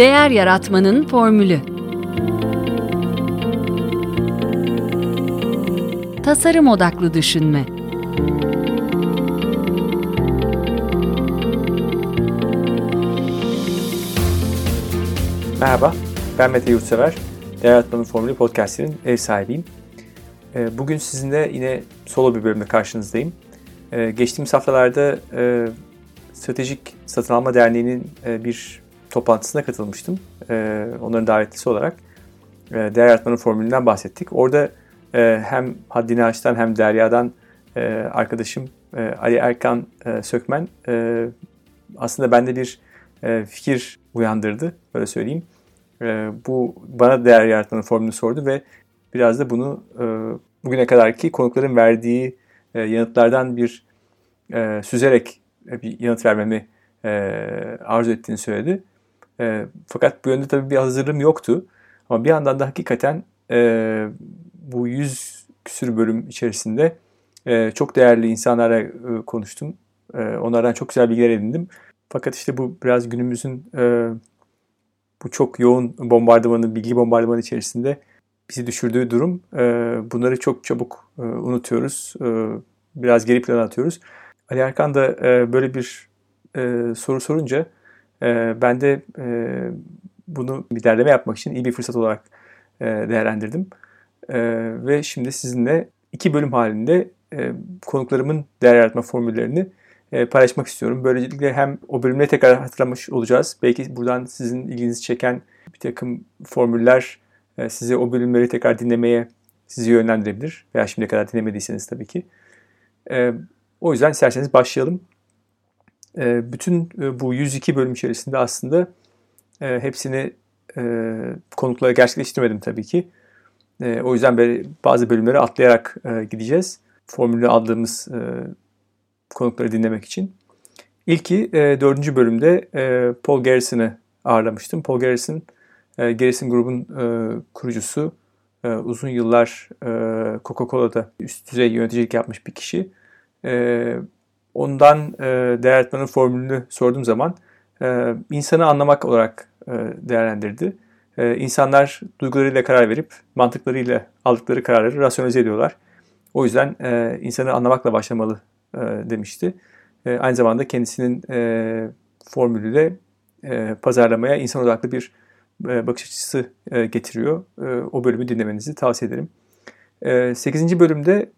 Değer Yaratmanın Formülü Tasarım Odaklı Düşünme Merhaba, ben Mete Yurtsever. Değer Yaratmanın Formülü podcastinin ev sahibiyim. Ee, bugün sizinle yine solo bir bölümde karşınızdayım. Ee, geçtiğimiz haftalarda e, Stratejik Satın Alma Derneği'nin e, bir toplantısına katılmıştım. E, onların davetlisi olarak. Değer Yaratmanın Formülünden bahsettik. Orada hem Haddini Ağaç'tan hem Derya'dan arkadaşım Ali Erkan Sökmen aslında bende bir fikir uyandırdı. Böyle söyleyeyim. Bu bana değer yaratmanın formülünü sordu ve biraz da bunu bugüne kadarki konukların verdiği e, yanıtlardan bir e, süzerek bir yanıt vermemi e, arzu ettiğini söyledi. E, fakat bu yönde tabii bir hazırlığım yoktu. Ama bir yandan da hakikaten e, bu yüz küsür bölüm içerisinde e, çok değerli insanlara e, konuştum. E, onlardan çok güzel bilgiler edindim. Fakat işte bu biraz günümüzün e, bu çok yoğun bombardımanı, bilgi bombardımanı içerisinde bizi düşürdüğü durum. E, bunları çok çabuk e, unutuyoruz. E, biraz geri plana atıyoruz. Ali Erkan da e, böyle bir e, soru sorunca e, ben de e, bunu bir derleme yapmak için iyi bir fırsat olarak e, değerlendirdim. E, ve şimdi sizinle iki bölüm halinde e, konuklarımın değer yaratma formüllerini e, paylaşmak istiyorum. Böylelikle hem o bölümleri tekrar hatırlamış olacağız. Belki buradan sizin ilginizi çeken bir takım formüller e, sizi o bölümleri tekrar dinlemeye sizi yönlendirebilir. Veya şimdiye kadar dinlemediyseniz tabii ki. E, o yüzden isterseniz başlayalım. E, bütün bu 102 bölüm içerisinde aslında hepsini konuklara gerçekleştirmedim tabii ki. O yüzden bazı bölümleri atlayarak gideceğiz. Formülü aldığımız konukları dinlemek için. İlki dördüncü bölümde Paul Garrison'ı ağırlamıştım. Paul Garrison e, Garrison Group'un e, kurucusu. E, uzun yıllar e, Coca-Cola'da üst düzey yöneticilik yapmış bir kişi. E, ondan e, değer etmenin formülünü sorduğum zaman e, insanı anlamak olarak e, değerlendirdi. E, insanlar duygularıyla karar verip mantıklarıyla aldıkları kararları rasyonize ediyorlar. O yüzden e, insanı anlamakla başlamalı e, demişti. E, aynı zamanda kendisinin e, formülü de e, pazarlamaya insan odaklı bir e, bakış açısı e, getiriyor. E, o bölümü dinlemenizi tavsiye ederim. 8. bölümde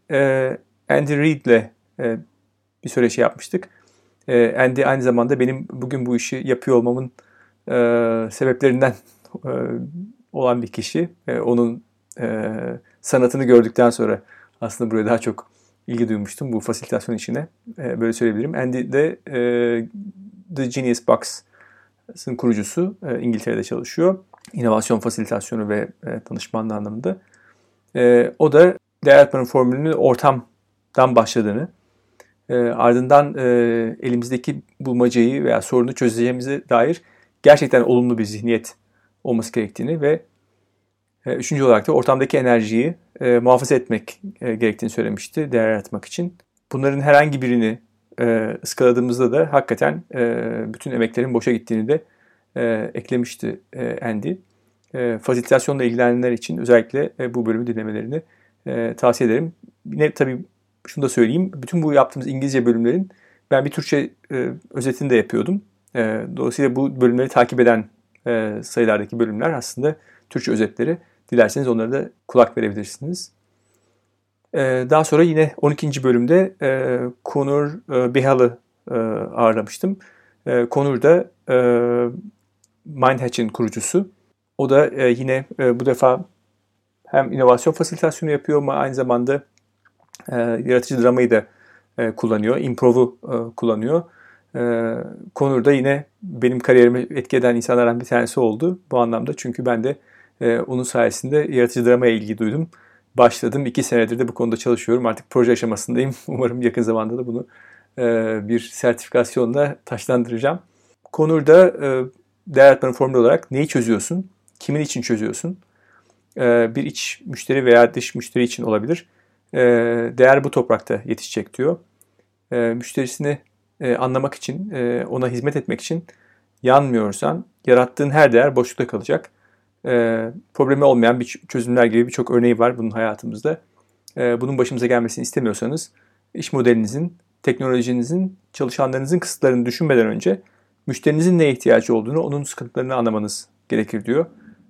Andy Reid'le bir söyleşi yapmıştık. Andy aynı zamanda benim bugün bu işi yapıyor olmamın sebeplerinden olan bir kişi. Onun sanatını gördükten sonra aslında buraya daha çok ilgi duymuştum bu fasilitasyon işine. Böyle söyleyebilirim. Andy de The Genius Box Sın kurucusu e, İngiltere'de çalışıyor. İnovasyon fasilitasyonu ve e, danışmanlığı anlamında. E, o da değer yaratmanın formülünün ortamdan başladığını, e, ardından e, elimizdeki bulmacayı veya sorunu çözeceğimize dair gerçekten olumlu bir zihniyet olması gerektiğini ve e, üçüncü olarak da ortamdaki enerjiyi e, muhafaza etmek e, gerektiğini söylemişti değer yaratmak için. Bunların herhangi birini e, ıskaladığımızda da hakikaten e, bütün emeklerin boşa gittiğini de e, eklemişti e, Andy. E, fasilitasyonla ilgilenenler için özellikle e, bu bölümü dinlemelerini e, tavsiye ederim. Yine tabii şunu da söyleyeyim. Bütün bu yaptığımız İngilizce bölümlerin ben bir Türkçe e, özetini de yapıyordum. E, dolayısıyla bu bölümleri takip eden e, sayılardaki bölümler aslında Türkçe özetleri. Dilerseniz onlara da kulak verebilirsiniz. Ee, daha sonra yine 12. bölümde e, Conor e, Bihal'ı e, ağırlamıştım. E, Conor da e, Mindhatch'in kurucusu. O da e, yine e, bu defa hem inovasyon fasilitasyonu yapıyor ama aynı zamanda e, yaratıcı dramayı da e, kullanıyor. Improv'u e, kullanıyor. E, Conor da yine benim kariyerimi etki eden insanlardan bir tanesi oldu bu anlamda. Çünkü ben de e, onun sayesinde yaratıcı dramaya ilgi duydum başladım. İki senedir de bu konuda çalışıyorum. Artık proje aşamasındayım. Umarım yakın zamanda da bunu e, bir sertifikasyonla taşlandıracağım. Konur'da e, değer atmanın formülü olarak neyi çözüyorsun? Kimin için çözüyorsun? E, bir iç müşteri veya dış müşteri için olabilir. E, değer bu toprakta yetişecek diyor. E, müşterisini e, anlamak için, e, ona hizmet etmek için yanmıyorsan yarattığın her değer boşlukta kalacak. E, problemi olmayan bir çözümler gibi birçok örneği var bunun hayatımızda. Bunun başımıza gelmesini istemiyorsanız iş modelinizin, teknolojinizin, çalışanlarınızın kısıtlarını düşünmeden önce müşterinizin neye ihtiyacı olduğunu, onun sıkıntılarını anlamanız gerekir diyor.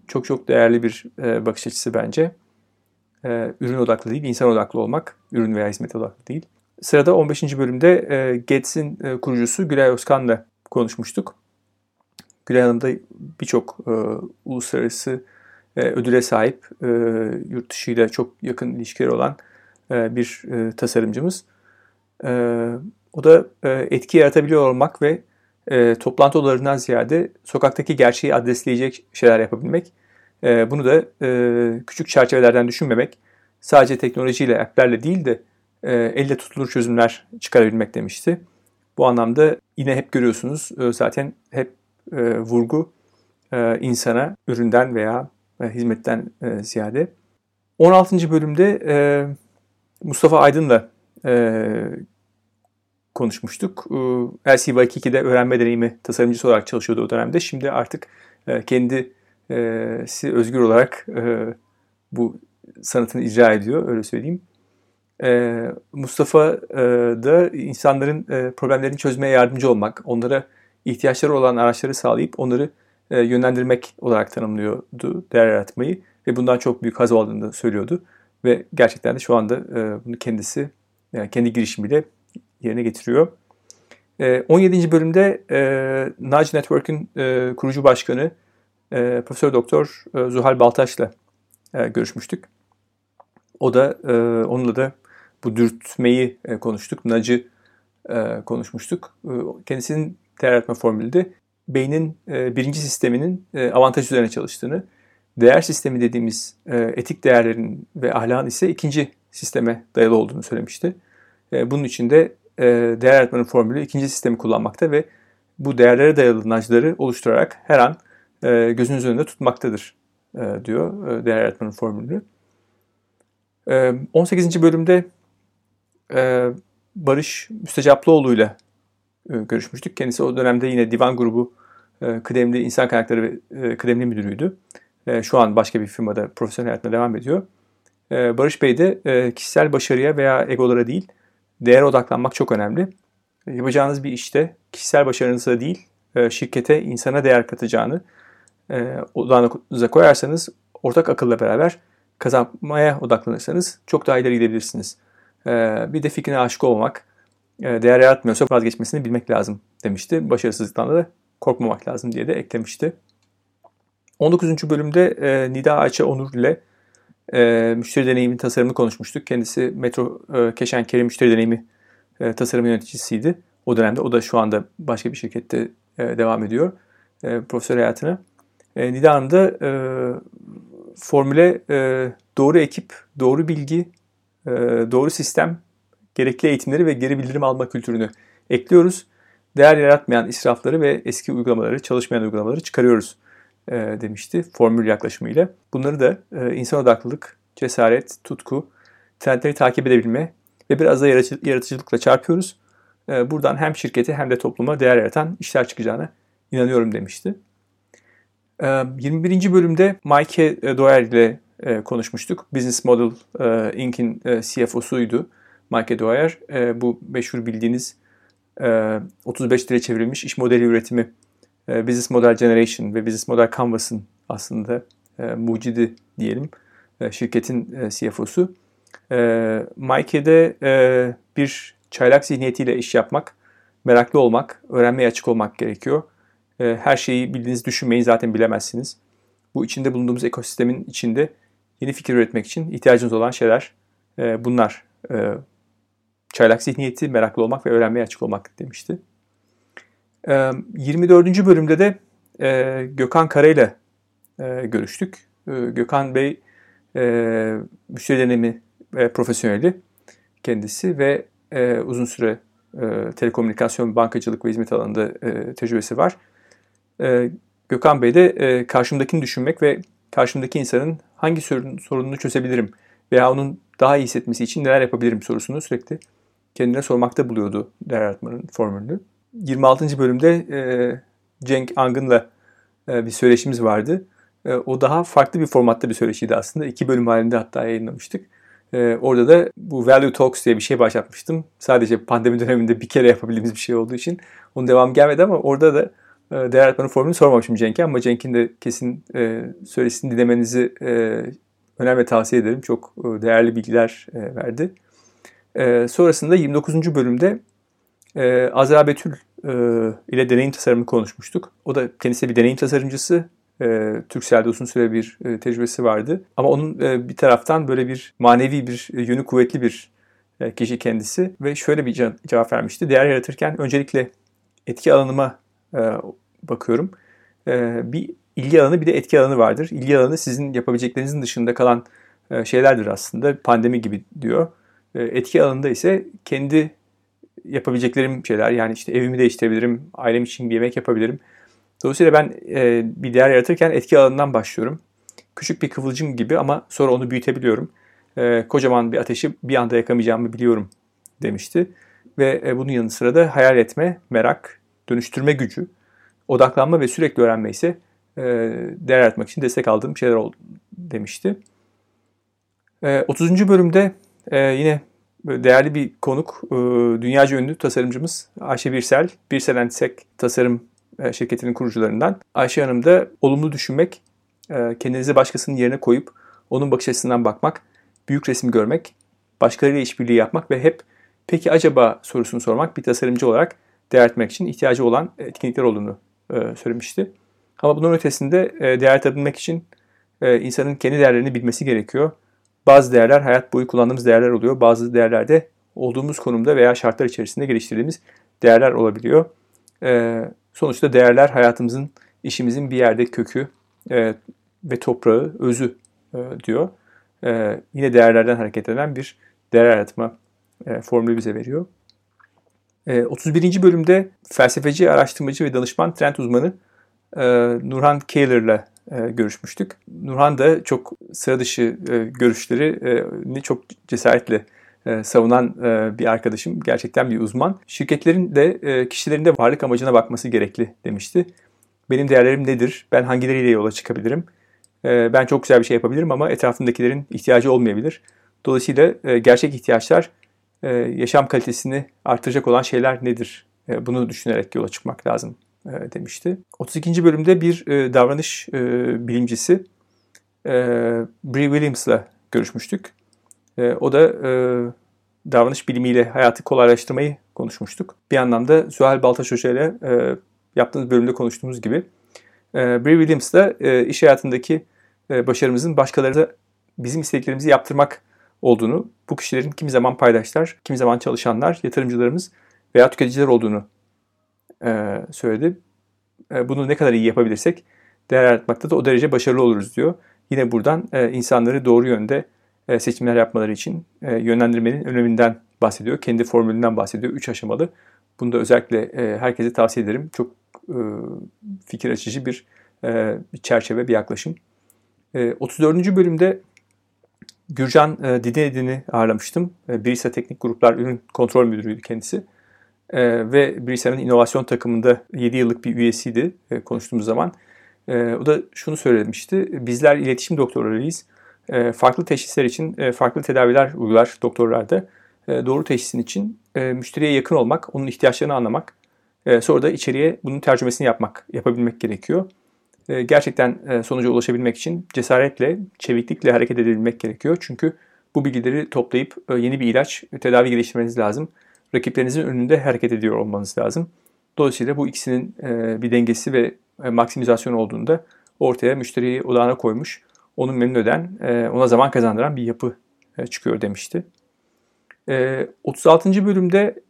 Çok çok değerli bir e, bakış açısı bence. E, ürün odaklı değil, insan odaklı olmak. Ürün veya hizmet odaklı değil. Sırada 15. bölümde e, Getsin e, kurucusu Gülay Özkan'la konuşmuştuk. Gülay Hanım da birçok e, uluslararası e, ödüle sahip, e, yurt dışıyla çok yakın ilişkileri olan e, bir e, tasarımcımız. E, o da e, etki yaratabiliyor olmak ve e, toplantı odalarından ziyade sokaktaki gerçeği adresleyecek şeyler yapabilmek. E, bunu da e, küçük çerçevelerden düşünmemek, sadece teknolojiyle, app'lerle değil de e, elle tutulur çözümler çıkarabilmek demişti. Bu anlamda yine hep görüyorsunuz e, zaten hep e, vurgu e, insana üründen veya e, hizmetten e, ziyade. 16. bölümde e, Mustafa Aydın'la e, konuşmuştuk. E, LCY2'de öğrenme deneyimi tasarımcısı olarak çalışıyordu o dönemde. Şimdi artık e, kendisi özgür olarak e, bu sanatını icra ediyor öyle söyleyeyim. E, Mustafa e, da insanların e, problemlerini çözmeye yardımcı olmak, onlara ihtiyaçları olan araçları sağlayıp onları e, yönlendirmek olarak tanımlıyordu değer yaratmayı ve bundan çok büyük haz aldığını söylüyordu ve gerçekten de şu anda e, bunu kendisi yani kendi girişimiyle yerine getiriyor. E, 17. bölümde e, Nudge Network'ün e, kurucu başkanı e, Profesör Doktor e, Zuhal Baltaş'la e, görüşmüştük. O da e, onunla da bu dürtmeyi e, konuştuk. Nudge'ı e, konuşmuştuk. E, kendisinin değer yaratma formülü beynin e, birinci sisteminin e, avantaj üzerine çalıştığını, değer sistemi dediğimiz e, etik değerlerin ve ahlakın ise ikinci sisteme dayalı olduğunu söylemişti. E, bunun için de e, değer yaratmanın formülü ikinci sistemi kullanmakta ve bu değerlere dayalı nacları oluşturarak her an e, gözünüz önünde tutmaktadır e, diyor e, değer yaratmanın formülü. E, 18. bölümde e, Barış Müstecaplıoğlu ile e, görüşmüştük. Kendisi o dönemde yine divan grubu e, kıdemli insan kaynakları ve e, kıdemli müdürüydü. Şu an başka bir firmada profesyonel hayatına devam ediyor. Barış Bey de kişisel başarıya veya egolara değil, değer odaklanmak çok önemli. Yapacağınız bir işte kişisel başarınıza değil, şirkete, insana değer katacağını odağınıza koyarsanız ortak akılla beraber kazanmaya odaklanırsanız çok daha ileri gidebilirsiniz. Bir de fikrine aşık olmak, e, değer yaratmıyorsa vazgeçmesini bilmek lazım demişti. Başarısızlıktan da korkmamak lazım diye de eklemişti. 19. bölümde e, Nida Ayça Onur ile e, müşteri deneyimi tasarımını konuşmuştuk. Kendisi Metro e, Keşen Kerim müşteri deneyimi e, tasarım yöneticisiydi. O dönemde o da şu anda başka bir şirkette e, devam ediyor e, profesör hayatına. E, Nida Hanım da e, formüle e, doğru ekip, doğru bilgi, e, doğru sistem gerekli eğitimleri ve geri bildirim alma kültürünü ekliyoruz. Değer yaratmayan israfları ve eski uygulamaları, çalışmayan uygulamaları çıkarıyoruz e, demişti formül yaklaşımıyla. Bunları da e, insan odaklılık, cesaret, tutku, trendleri takip edebilme ve biraz da yaratıcılıkla çarpıyoruz. E, buradan hem şirkete hem de topluma değer yaratan işler çıkacağına inanıyorum demişti. E, 21. bölümde Mike Doyer ile e, konuşmuştuk. Business Model e, Inc.'in e, CFO'suydu. Michael Dwyer e, bu meşhur bildiğiniz e, 35 liraya çevrilmiş iş modeli üretimi e, Business Model Generation ve Business Model Canvas'ın aslında e, mucidi diyelim e, şirketin e, CFO'su. E, Mike'de e, bir çaylak zihniyetiyle iş yapmak, meraklı olmak, öğrenmeye açık olmak gerekiyor. E, her şeyi bildiğiniz düşünmeyi zaten bilemezsiniz. Bu içinde bulunduğumuz ekosistemin içinde yeni fikir üretmek için ihtiyacınız olan şeyler e, bunlar e, Çaylak zihniyeti, meraklı olmak ve öğrenmeye açık olmak demişti. 24. bölümde de Gökhan Kara ile görüştük. Gökhan Bey müşteri deneyimi profesyoneli kendisi ve uzun süre telekomünikasyon, bankacılık ve hizmet alanında tecrübesi var. Gökhan Bey de karşımdakini düşünmek ve karşımdaki insanın hangi sorununu çözebilirim veya onun daha iyi hissetmesi için neler yapabilirim sorusunu sürekli kendine sormakta buluyordu değer yaratmanın formülünü. 26. bölümde e, Cenk Angın'la bir söyleşimiz vardı. O daha farklı bir formatta bir söyleşiydi aslında. İki bölüm halinde hatta yayınlamıştık. Orada da bu Value Talks diye bir şey başlatmıştım. Sadece pandemi döneminde bir kere yapabildiğimiz bir şey olduğu için onun devam gelmedi ama orada da değer yaratmanın formülünü sormamışım Cenk'e ama Cenk'in de kesin söyleşisini dinlemenizi önem ve tavsiye ederim. Çok değerli bilgiler verdi. Sonrasında 29. bölümde Azra Betül ile deneyim tasarımı konuşmuştuk. O da kendisi bir deneyim tasarımcısı. E, Türkcell'de uzun süre bir e, tecrübesi vardı. Ama onun e, bir taraftan böyle bir manevi bir e, yönü kuvvetli bir e, kişi kendisi. Ve şöyle bir cevap vermişti. Değer yaratırken öncelikle etki alanıma e, bakıyorum. E, bir ilgi alanı bir de etki alanı vardır. İlgi alanı sizin yapabileceklerinizin dışında kalan e, şeylerdir aslında. Pandemi gibi diyor. E, etki alanında ise kendi yapabileceklerim şeyler. Yani işte evimi değiştirebilirim, ailem için bir yemek yapabilirim Dolayısıyla ben e, bir değer yaratırken etki alanından başlıyorum. Küçük bir kıvılcım gibi ama sonra onu büyütebiliyorum. E, kocaman bir ateşi bir anda yakamayacağımı biliyorum demişti. Ve e, bunun yanı sıra da hayal etme, merak, dönüştürme gücü, odaklanma ve sürekli öğrenme ise e, değer yaratmak için destek aldığım şeyler oldu demişti. E, 30. bölümde e, yine değerli bir konuk, e, dünyaca ünlü tasarımcımız Ayşe Birsel, Birsel Antisek Tasarım e, şirketinin kurucularından. Ayşe Hanım da olumlu düşünmek, e, kendinizi başkasının yerine koyup onun bakış açısından bakmak, büyük resmi görmek, başkalarıyla işbirliği yapmak ve hep peki acaba sorusunu sormak bir tasarımcı olarak değer etmek için ihtiyacı olan etkinlikler olduğunu e, söylemişti. Ama bunun ötesinde değer edebilmek için insanın kendi değerlerini bilmesi gerekiyor. Bazı değerler hayat boyu kullandığımız değerler oluyor. Bazı değerler de olduğumuz konumda veya şartlar içerisinde geliştirdiğimiz değerler olabiliyor. Sonuçta değerler hayatımızın, işimizin bir yerde kökü e, ve toprağı, özü e, diyor. E, yine değerlerden hareket eden bir değer yaratma e, formülü bize veriyor. E, 31. bölümde felsefeci, araştırmacı ve danışman trend uzmanı e, Nurhan Kehler'la e, görüşmüştük. Nurhan da çok sıra dışı e, görüşleri e, çok cesaretle savunan bir arkadaşım. Gerçekten bir uzman. Şirketlerin de kişilerin de varlık amacına bakması gerekli demişti. Benim değerlerim nedir? Ben hangileriyle yola çıkabilirim? Ben çok güzel bir şey yapabilirim ama etrafındakilerin ihtiyacı olmayabilir. Dolayısıyla gerçek ihtiyaçlar yaşam kalitesini artıracak olan şeyler nedir? Bunu düşünerek yola çıkmak lazım demişti. 32. bölümde bir davranış bilimcisi Bree Williams'la görüşmüştük. E, o da e, davranış bilimiyle hayatı kolaylaştırmayı konuşmuştuk. Bir anlamda Süheyl Baltaş Hoca ile e, yaptığımız bölümde konuştuğumuz gibi e, Bree Williams da e, iş hayatındaki e, başarımızın başkaları da bizim isteklerimizi yaptırmak olduğunu, bu kişilerin kimi zaman paydaşlar, kimi zaman çalışanlar, yatırımcılarımız veya tüketiciler olduğunu e, söyledi. E, bunu ne kadar iyi yapabilirsek değer yaratmakta da o derece başarılı oluruz diyor. Yine buradan e, insanları doğru yönde seçimler yapmaları için yönlendirmenin öneminden bahsediyor. Kendi formülünden bahsediyor. Üç aşamalı. Bunu da özellikle herkese tavsiye ederim. Çok fikir açıcı bir çerçeve, bir yaklaşım. 34. bölümde Gürcan Didinedin'i ağırlamıştım. Brisa Teknik Gruplar Ürün Kontrol Müdürüydü kendisi. Ve Brisa'nın inovasyon takımında 7 yıllık bir üyesiydi konuştuğumuz zaman. O da şunu söylemişti. Bizler iletişim doktorlarıyız e, farklı teşhisler için e, farklı tedaviler uygular doktorlarda. E, doğru teşhisin için müşteriye yakın olmak, onun ihtiyaçlarını anlamak, sonra da içeriye bunun tercümesini yapmak, yapabilmek gerekiyor. Gerçekten sonuca ulaşabilmek için cesaretle, çeviklikle hareket edebilmek gerekiyor. Çünkü bu bilgileri toplayıp yeni bir ilaç, tedavi geliştirmeniz lazım. Rakiplerinizin önünde hareket ediyor olmanız lazım. Dolayısıyla bu ikisinin bir dengesi ve maksimizasyon olduğunda ortaya müşteriyi odağına koymuş, onu memnun eden, e, ona zaman kazandıran bir yapı e, çıkıyor demişti. 36. E, bölümde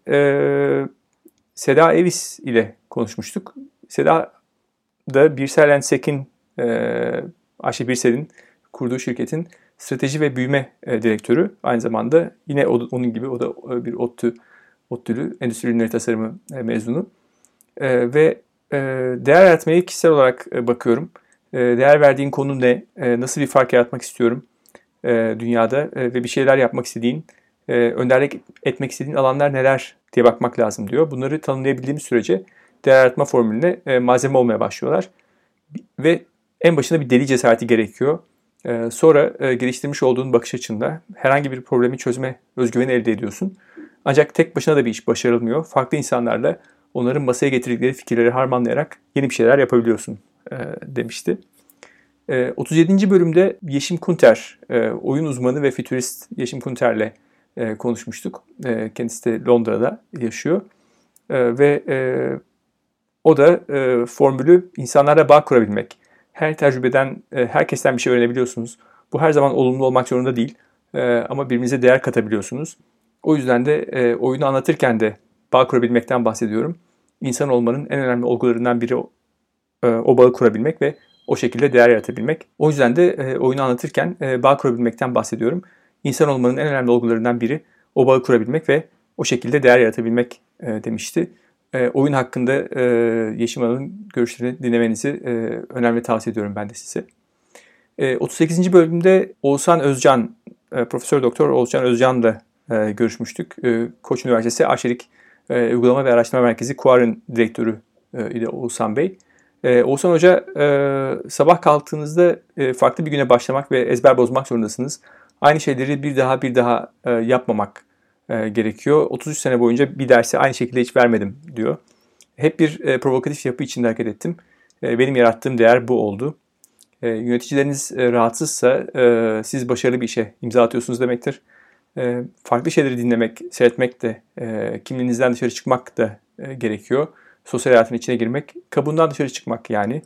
Seda Evis ile konuşmuştuk. Seda da Birsel Sek'in, Ayşe Birsel'in kurduğu şirketin strateji ve büyüme direktörü. Aynı zamanda yine onun gibi o da bir ODTÜ, ODTÜ'lü endüstri ürünleri tasarımı mezunu. Ve değer yaratmayı kişisel olarak bakıyorum. Değer verdiğin konu ne? Nasıl bir fark yaratmak istiyorum e, dünyada e, ve bir şeyler yapmak istediğin, e, önderlik etmek istediğin alanlar neler diye bakmak lazım diyor. Bunları tanımlayabildiğimiz sürece değer yaratma formülüne e, malzeme olmaya başlıyorlar. Ve en başında bir deli cesareti gerekiyor. E, sonra e, geliştirmiş olduğun bakış açında herhangi bir problemi çözme özgüveni elde ediyorsun. Ancak tek başına da bir iş başarılmıyor. Farklı insanlarla onların masaya getirdikleri fikirleri harmanlayarak yeni bir şeyler yapabiliyorsun e, demişti. E, 37. bölümde Yeşim Kunter, e, oyun uzmanı ve fütürist Yeşim Kunter'le e, konuşmuştuk. E, kendisi de Londra'da yaşıyor. E, ve e, o da e, formülü insanlarla bağ kurabilmek. Her tecrübeden, e, herkesten bir şey öğrenebiliyorsunuz. Bu her zaman olumlu olmak zorunda değil. E, ama birbirinize değer katabiliyorsunuz. O yüzden de e, oyunu anlatırken de bağ kurabilmekten bahsediyorum. İnsan olmanın en önemli olgularından biri e, o bağı kurabilmek ve o şekilde değer yaratabilmek. O yüzden de e, oyunu anlatırken e, bağ kurabilmekten bahsediyorum. İnsan olmanın en önemli olgularından biri o bağı kurabilmek ve o şekilde değer yaratabilmek e, demişti. E, oyun hakkında e, Yeşim Hanım'ın görüşlerini dinlemenizi e, önemli tavsiye ediyorum ben de size. E, 38. bölümde Oğuzhan Özcan, e, Profesör Doktor Oğuzhan Özcan'la e, görüşmüştük. E, Koç Üniversitesi Arşerik e, Uygulama ve Araştırma Merkezi Kuar'ın direktörü e, idi Oğuzhan Bey. E, Oğuzhan Hoca e, sabah kalktığınızda e, farklı bir güne başlamak ve ezber bozmak zorundasınız. Aynı şeyleri bir daha bir daha e, yapmamak e, gerekiyor. 33 sene boyunca bir dersi aynı şekilde hiç vermedim diyor. Hep bir e, provokatif yapı içinde hareket ettim. E, benim yarattığım değer bu oldu. E, yöneticileriniz e, rahatsızsa e, siz başarılı bir işe imza atıyorsunuz demektir. E, farklı şeyleri dinlemek, seyretmek de, e, kimliğinizden dışarı çıkmak da e, gerekiyor. Sosyal hayatın içine girmek, kabuğundan dışarı çıkmak yani.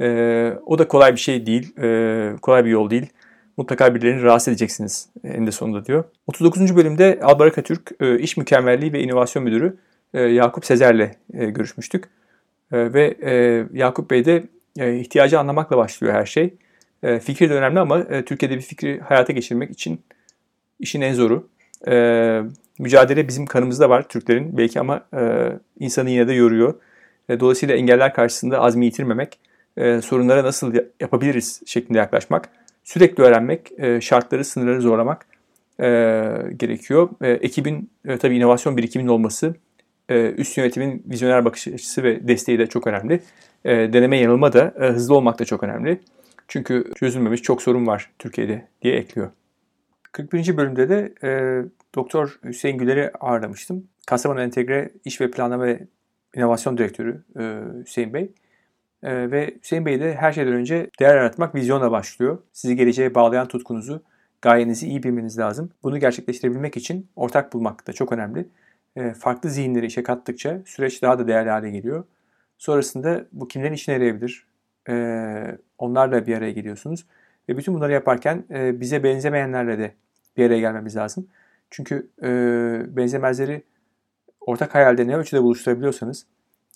E, o da kolay bir şey değil, e, kolay bir yol değil mutlaka birilerini rahatsız edeceksiniz en de sonunda diyor. 39. bölümde Albaraka Türk e, İş Mükemmelliği ve İnovasyon Müdürü e, Yakup Sezer'le e, görüşmüştük. Ve Yakup Bey de ihtiyacı anlamakla başlıyor her şey. Fikir de önemli ama Türkiye'de bir fikri hayata geçirmek için işin en zoru. Mücadele bizim kanımızda var Türklerin belki ama insanı yine de yoruyor. Dolayısıyla engeller karşısında azmi yitirmemek, sorunlara nasıl yapabiliriz şeklinde yaklaşmak sürekli öğrenmek, e, şartları, sınırları zorlamak e, gerekiyor. E, ekibin tabii inovasyon birikiminin olması, üst yönetimin vizyoner bakış açısı ve desteği de çok önemli. Deneme yanılma da hızlı olmak da çok önemli. Çünkü çözülmemiş çok sorun var Türkiye'de diye ekliyor. 41. bölümde de e, Doktor Hüseyin Güler'i ağırlamıştım. Kastamonu Entegre İş ve Planlama ve İnovasyon Direktörü e, Hüseyin Bey. Ee, ve Hüseyin Bey de her şeyden önce değer yaratmak vizyonla başlıyor. Sizi geleceğe bağlayan tutkunuzu, gayenizi iyi bilmeniz lazım. Bunu gerçekleştirebilmek için ortak bulmak da çok önemli. Ee, farklı zihinleri işe kattıkça süreç daha da değerli hale geliyor. Sonrasında bu kimlerin işine yarayabilir? Ee, onlarla bir araya geliyorsunuz. Ve bütün bunları yaparken e, bize benzemeyenlerle de bir araya gelmemiz lazım. Çünkü e, benzemezleri ortak hayalde ne ölçüde buluşturabiliyorsanız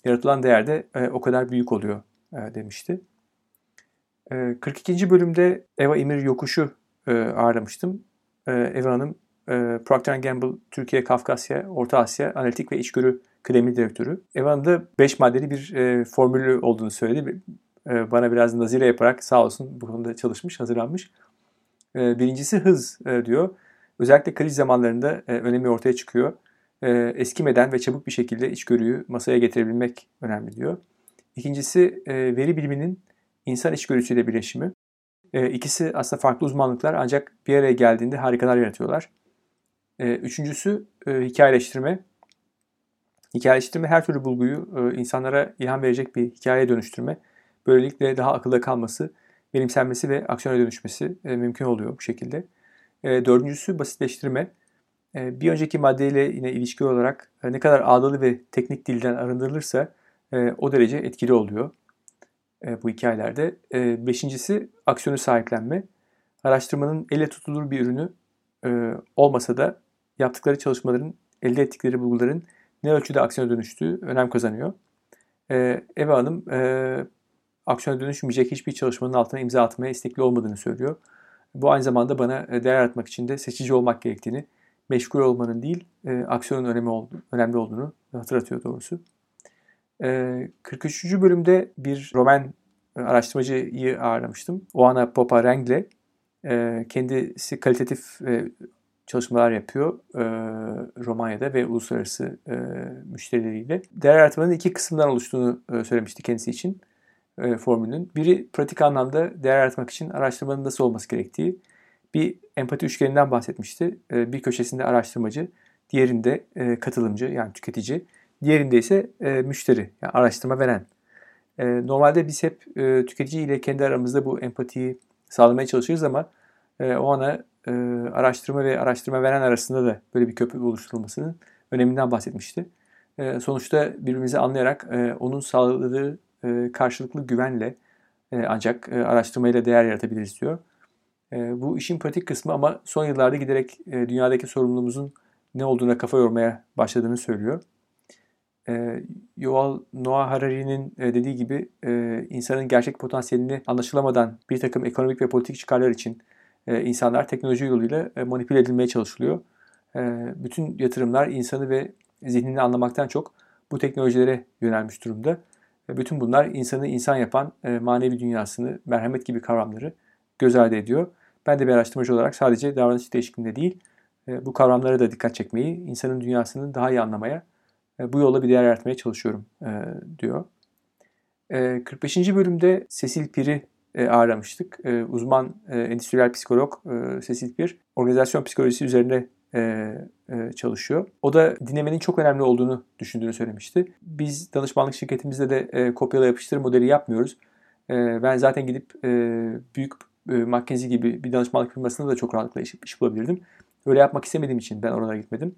yaratılan değer de e, o kadar büyük oluyor e, demişti. 42. E, bölümde Eva İmir Yokuş'u e, ağırlamıştım. Eva Hanım Procter Gamble Türkiye, Kafkasya, Orta Asya Analitik ve İçgörü Kıdemli Direktörü. Eva Hanım da 5 maddeli bir formülü olduğunu söyledi. Bana biraz nazire yaparak sağ olsun bu konuda çalışmış, hazırlanmış. Birincisi hız diyor. Özellikle kriz zamanlarında önemi ortaya çıkıyor. Eskimeden ve çabuk bir şekilde içgörüyü masaya getirebilmek önemli diyor. İkincisi e, veri biliminin insan içgörüsüyle birleşimi. E, ikisi aslında farklı uzmanlıklar ancak bir araya geldiğinde harikalar yaratıyorlar. E, üçüncüsü e, hikayeleştirme. Hikayeleştirme her türlü bulguyu insanlara ilham verecek bir hikayeye dönüştürme. Böylelikle daha akılda kalması, benimsenmesi ve aksiyona dönüşmesi mümkün oluyor bu şekilde. Dördüncüsü basitleştirme. Bir önceki maddeyle yine ilişki olarak ne kadar ağdalı ve teknik dilden arındırılırsa e, o derece etkili oluyor e, bu hikayelerde. E, beşincisi aksiyonu sahiplenme. Araştırmanın elle tutulur bir ürünü e, olmasa da yaptıkları çalışmaların, elde ettikleri bulguların ne ölçüde aksiyona dönüştüğü önem kazanıyor. E, Eva Hanım e, aksiyona dönüşmeyecek hiçbir çalışmanın altına imza atmaya istekli olmadığını söylüyor. Bu aynı zamanda bana e, değer yaratmak için de seçici olmak gerektiğini, meşgul olmanın değil, e, aksiyonun önemi oldu, önemli olduğunu hatırlatıyor doğrusu. 43. Ee, bölümde bir Roman e, araştırmacıyı ağırlamıştım. Oana Popa Rengle. Kendisi kalitatif çalışmalar yapıyor e, Romanya'da ve uluslararası e, müşterileriyle. Değer yaratmanın iki kısımdan oluştuğunu e, söylemişti kendisi için e, formülün. Biri pratik anlamda değer yaratmak için araştırmanın nasıl olması gerektiği. Bir empati üçgeninden bahsetmişti. E, bir köşesinde araştırmacı, diğerinde e, katılımcı yani tüketici, diğerinde ise e, müşteri yani araştırma veren. E, normalde biz hep e, tüketici ile kendi aramızda bu empatiyi sağlamaya çalışıyoruz ama e, o ana e, araştırma ve araştırma veren arasında da böyle bir köprü oluşturulmasının öneminden bahsetmişti. E, sonuçta birbirimizi anlayarak e, onun sağladığı e, karşılıklı güvenle e, ancak e, araştırmayla değer yaratabiliriz diyor. E, bu işin pratik kısmı ama son yıllarda giderek e, dünyadaki sorumluluğumuzun ne olduğuna kafa yormaya başladığını söylüyor. E, Yuval Noah Harari'nin e, dediği gibi e, insanın gerçek potansiyelini anlaşılamadan bir takım ekonomik ve politik çıkarlar için e, insanlar teknoloji yoluyla e, manipüle edilmeye çalışılıyor. E, bütün yatırımlar insanı ve zihnini anlamaktan çok bu teknolojilere yönelmiş durumda. Ve bütün bunlar insanı insan yapan e, manevi dünyasını, merhamet gibi kavramları göz ardı ediyor. Ben de bir araştırmacı olarak sadece davranış değişikliğinde değil, e, bu kavramlara da dikkat çekmeyi, insanın dünyasını daha iyi anlamaya, e, bu yolla bir değer yaratmaya çalışıyorum e, diyor. E, 45. bölümde Cecil Pir'i e, ağırlamıştık. E, uzman e, endüstriyel psikolog Cecil Pir, organizasyon psikolojisi üzerine çalışıyor. O da dinlemenin çok önemli olduğunu düşündüğünü söylemişti. Biz danışmanlık şirketimizde de kopyala yapıştır modeli yapmıyoruz. Ben zaten gidip büyük McKinsey gibi bir danışmanlık firmasında da çok rahatlıkla iş, iş bulabilirdim. Öyle yapmak istemediğim için ben oralara gitmedim.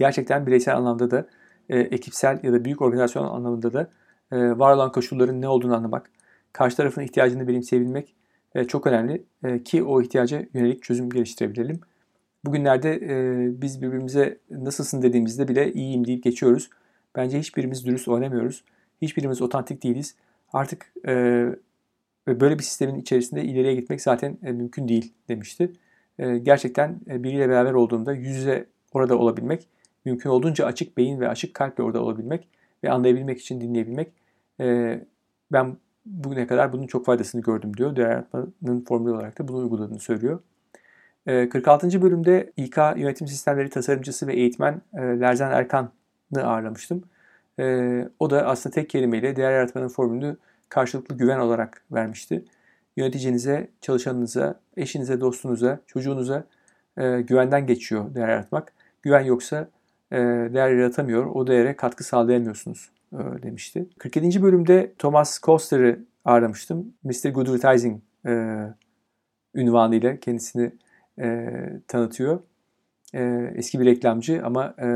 Gerçekten bireysel anlamda da e, ekipsel ya da büyük organizasyon anlamında da e, var olan koşulların ne olduğunu anlamak, karşı tarafın ihtiyacını benimseyebilmek e, çok önemli e, ki o ihtiyaca yönelik çözüm geliştirebilelim. Bugünlerde e, biz birbirimize nasılsın dediğimizde bile iyiyim deyip geçiyoruz. Bence hiçbirimiz dürüst oynamıyoruz. Hiçbirimiz otantik değiliz. Artık e, böyle bir sistemin içerisinde ileriye gitmek zaten e, mümkün değil demişti. E, gerçekten e, biriyle beraber olduğunda yüz yüze orada olabilmek, mümkün olduğunca açık beyin ve açık kalple orada olabilmek ve anlayabilmek için dinleyebilmek. E, ben bugüne kadar bunun çok faydasını gördüm diyor. Değer yaratmanın formülü olarak da bunu uyguladığını söylüyor. 46. Ee, bölümde İK yönetim sistemleri tasarımcısı ve eğitmen e, Lerzan Erkan'ı ağırlamıştım. Ee, o da aslında tek kelimeyle değer yaratmanın formülünü karşılıklı güven olarak vermişti. Yöneticinize, çalışanınıza, eşinize, dostunuza, çocuğunuza e, güvenden geçiyor değer yaratmak. Güven yoksa değer yaratamıyor, o değere katkı sağlayamıyorsunuz demişti. 47. bölümde Thomas Koster'ı ağırlamıştım. Mr. Good Advertising ünvanıyla kendisini e, tanıtıyor. E, eski bir reklamcı ama e,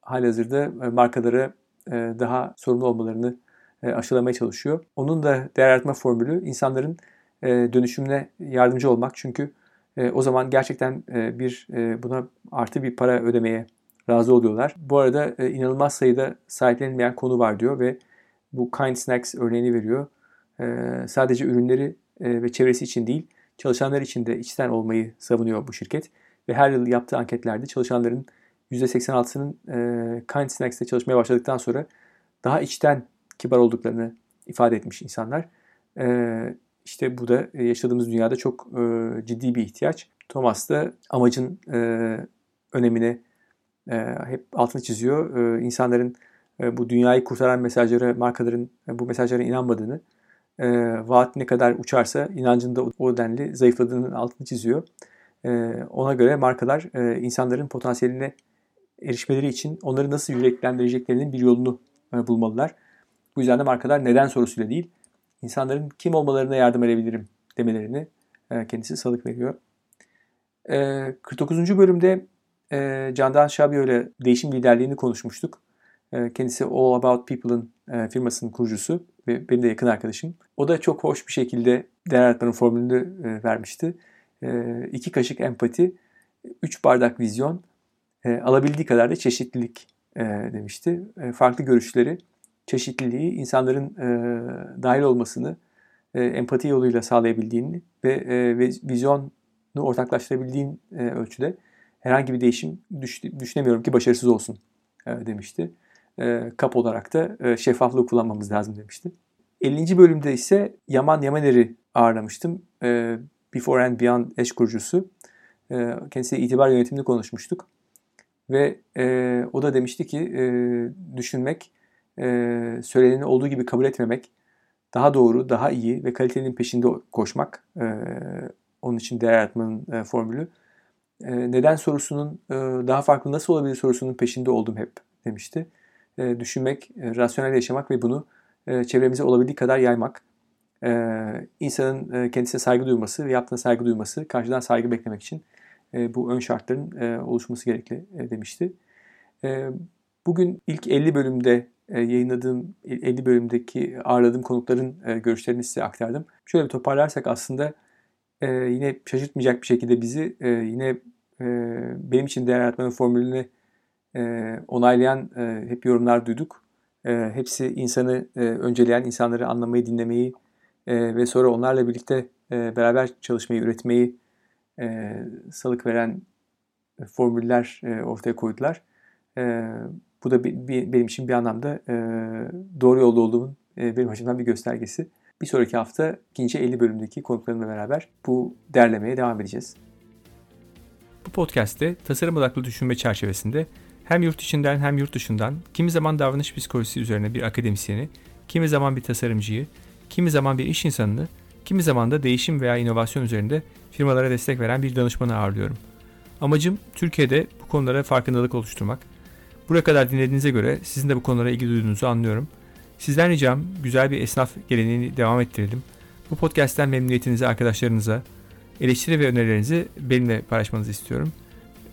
halihazırda markalara e, daha sorumlu olmalarını e, aşılamaya çalışıyor. Onun da değer yaratma formülü insanların e, dönüşümüne yardımcı olmak. Çünkü e, o zaman gerçekten e, bir e, buna artı bir para ödemeye razı oluyorlar. Bu arada e, inanılmaz sayıda sahiplenilmeyen konu var diyor ve bu Kind Snacks örneğini veriyor. E, sadece ürünleri e, ve çevresi için değil, Çalışanlar için de içten olmayı savunuyor bu şirket. Ve her yıl yaptığı anketlerde çalışanların %86'sının e, Kind Snacks'te çalışmaya başladıktan sonra daha içten kibar olduklarını ifade etmiş insanlar. E, işte bu da yaşadığımız dünyada çok e, ciddi bir ihtiyaç. Thomas da amacın e, önemini e, hep altını çiziyor. E, insanların e, bu dünyayı kurtaran mesajlara, markaların e, bu mesajlara inanmadığını e, vaat ne kadar uçarsa inancında o denli zayıfladığının altını çiziyor. E, ona göre markalar e, insanların potansiyeline erişmeleri için onları nasıl yüreklendireceklerinin bir yolunu e, bulmalılar. Bu yüzden de markalar neden sorusuyla değil, insanların kim olmalarına yardım edebilirim demelerini e, kendisi salık veriyor. E, 49. bölümde e, Candan Şabiyo ile değişim liderliğini konuşmuştuk. E, kendisi All About People'ın e, firmasının kurucusu ve benim de yakın arkadaşım. O da çok hoş bir şekilde değer yaratmanın formülünü e, vermişti. İki kaşık empati, üç bardak vizyon, alabildiği kadar da çeşitlilik demişti. Farklı görüşleri, çeşitliliği, insanların dahil olmasını empati yoluyla sağlayabildiğini ve vizyonu ortaklaştırabildiğin ölçüde herhangi bir değişim düşünemiyorum ki başarısız olsun demişti e, kap olarak da e, şeffaflığı kullanmamız lazım demişti. 50. bölümde ise Yaman Yamaner'i ağırlamıştım. E, Before and Beyond eş kurucusu. e, kendisiyle itibar yönetimini konuşmuştuk. Ve e, o da demişti ki e, düşünmek, e, söyleneni olduğu gibi kabul etmemek, daha doğru, daha iyi ve kalitenin peşinde koşmak. E, onun için değer yaratmanın e, formülü. E, neden sorusunun e, daha farklı nasıl olabilir sorusunun peşinde oldum hep demişti. E, düşünmek, e, rasyonel yaşamak ve bunu e, çevremize olabildiği kadar yaymak. E, insanın e, kendisine saygı duyması ve yaptığına saygı duyması, karşıdan saygı beklemek için e, bu ön şartların e, oluşması gerekli e, demişti. E, bugün ilk 50 bölümde e, yayınladığım 50 bölümdeki ağırladığım konukların e, görüşlerini size aktardım. Şöyle bir toparlarsak aslında e, yine şaşırtmayacak bir şekilde bizi e, yine e, benim için değer yaratmanın formülünü e, onaylayan e, hep yorumlar duyduk. E, hepsi insanı e, önceleyen, insanları anlamayı, dinlemeyi e, ve sonra onlarla birlikte e, beraber çalışmayı, üretmeyi e, salık veren formüller e, ortaya koydular. Bu da bir, bir, benim için bir anlamda e, doğru yolda olduğumun e, benim açımdan bir göstergesi. Bir sonraki hafta ikinci 50 bölümdeki konuklarımla beraber bu derlemeye devam edeceğiz. Bu podcast'te tasarım odaklı düşünme çerçevesinde hem yurt içinden hem yurt dışından kimi zaman davranış psikolojisi üzerine bir akademisyeni, kimi zaman bir tasarımcıyı, kimi zaman bir iş insanını, kimi zaman da değişim veya inovasyon üzerinde firmalara destek veren bir danışmanı ağırlıyorum. Amacım Türkiye'de bu konulara farkındalık oluşturmak. Buraya kadar dinlediğinize göre sizin de bu konulara ilgi duyduğunuzu anlıyorum. Sizden ricam güzel bir esnaf geleneğini devam ettirelim. Bu podcast'ten memnuniyetinizi arkadaşlarınıza, eleştiri ve önerilerinizi benimle paylaşmanızı istiyorum.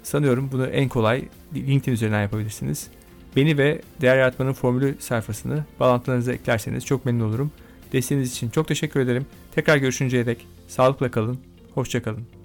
Sanıyorum bunu en kolay LinkedIn üzerinden yapabilirsiniz. Beni ve Değer Yaratmanın Formülü sayfasını bağlantılarınıza eklerseniz çok memnun olurum. Desteğiniz için çok teşekkür ederim. Tekrar görüşünceye dek sağlıkla kalın, hoşçakalın.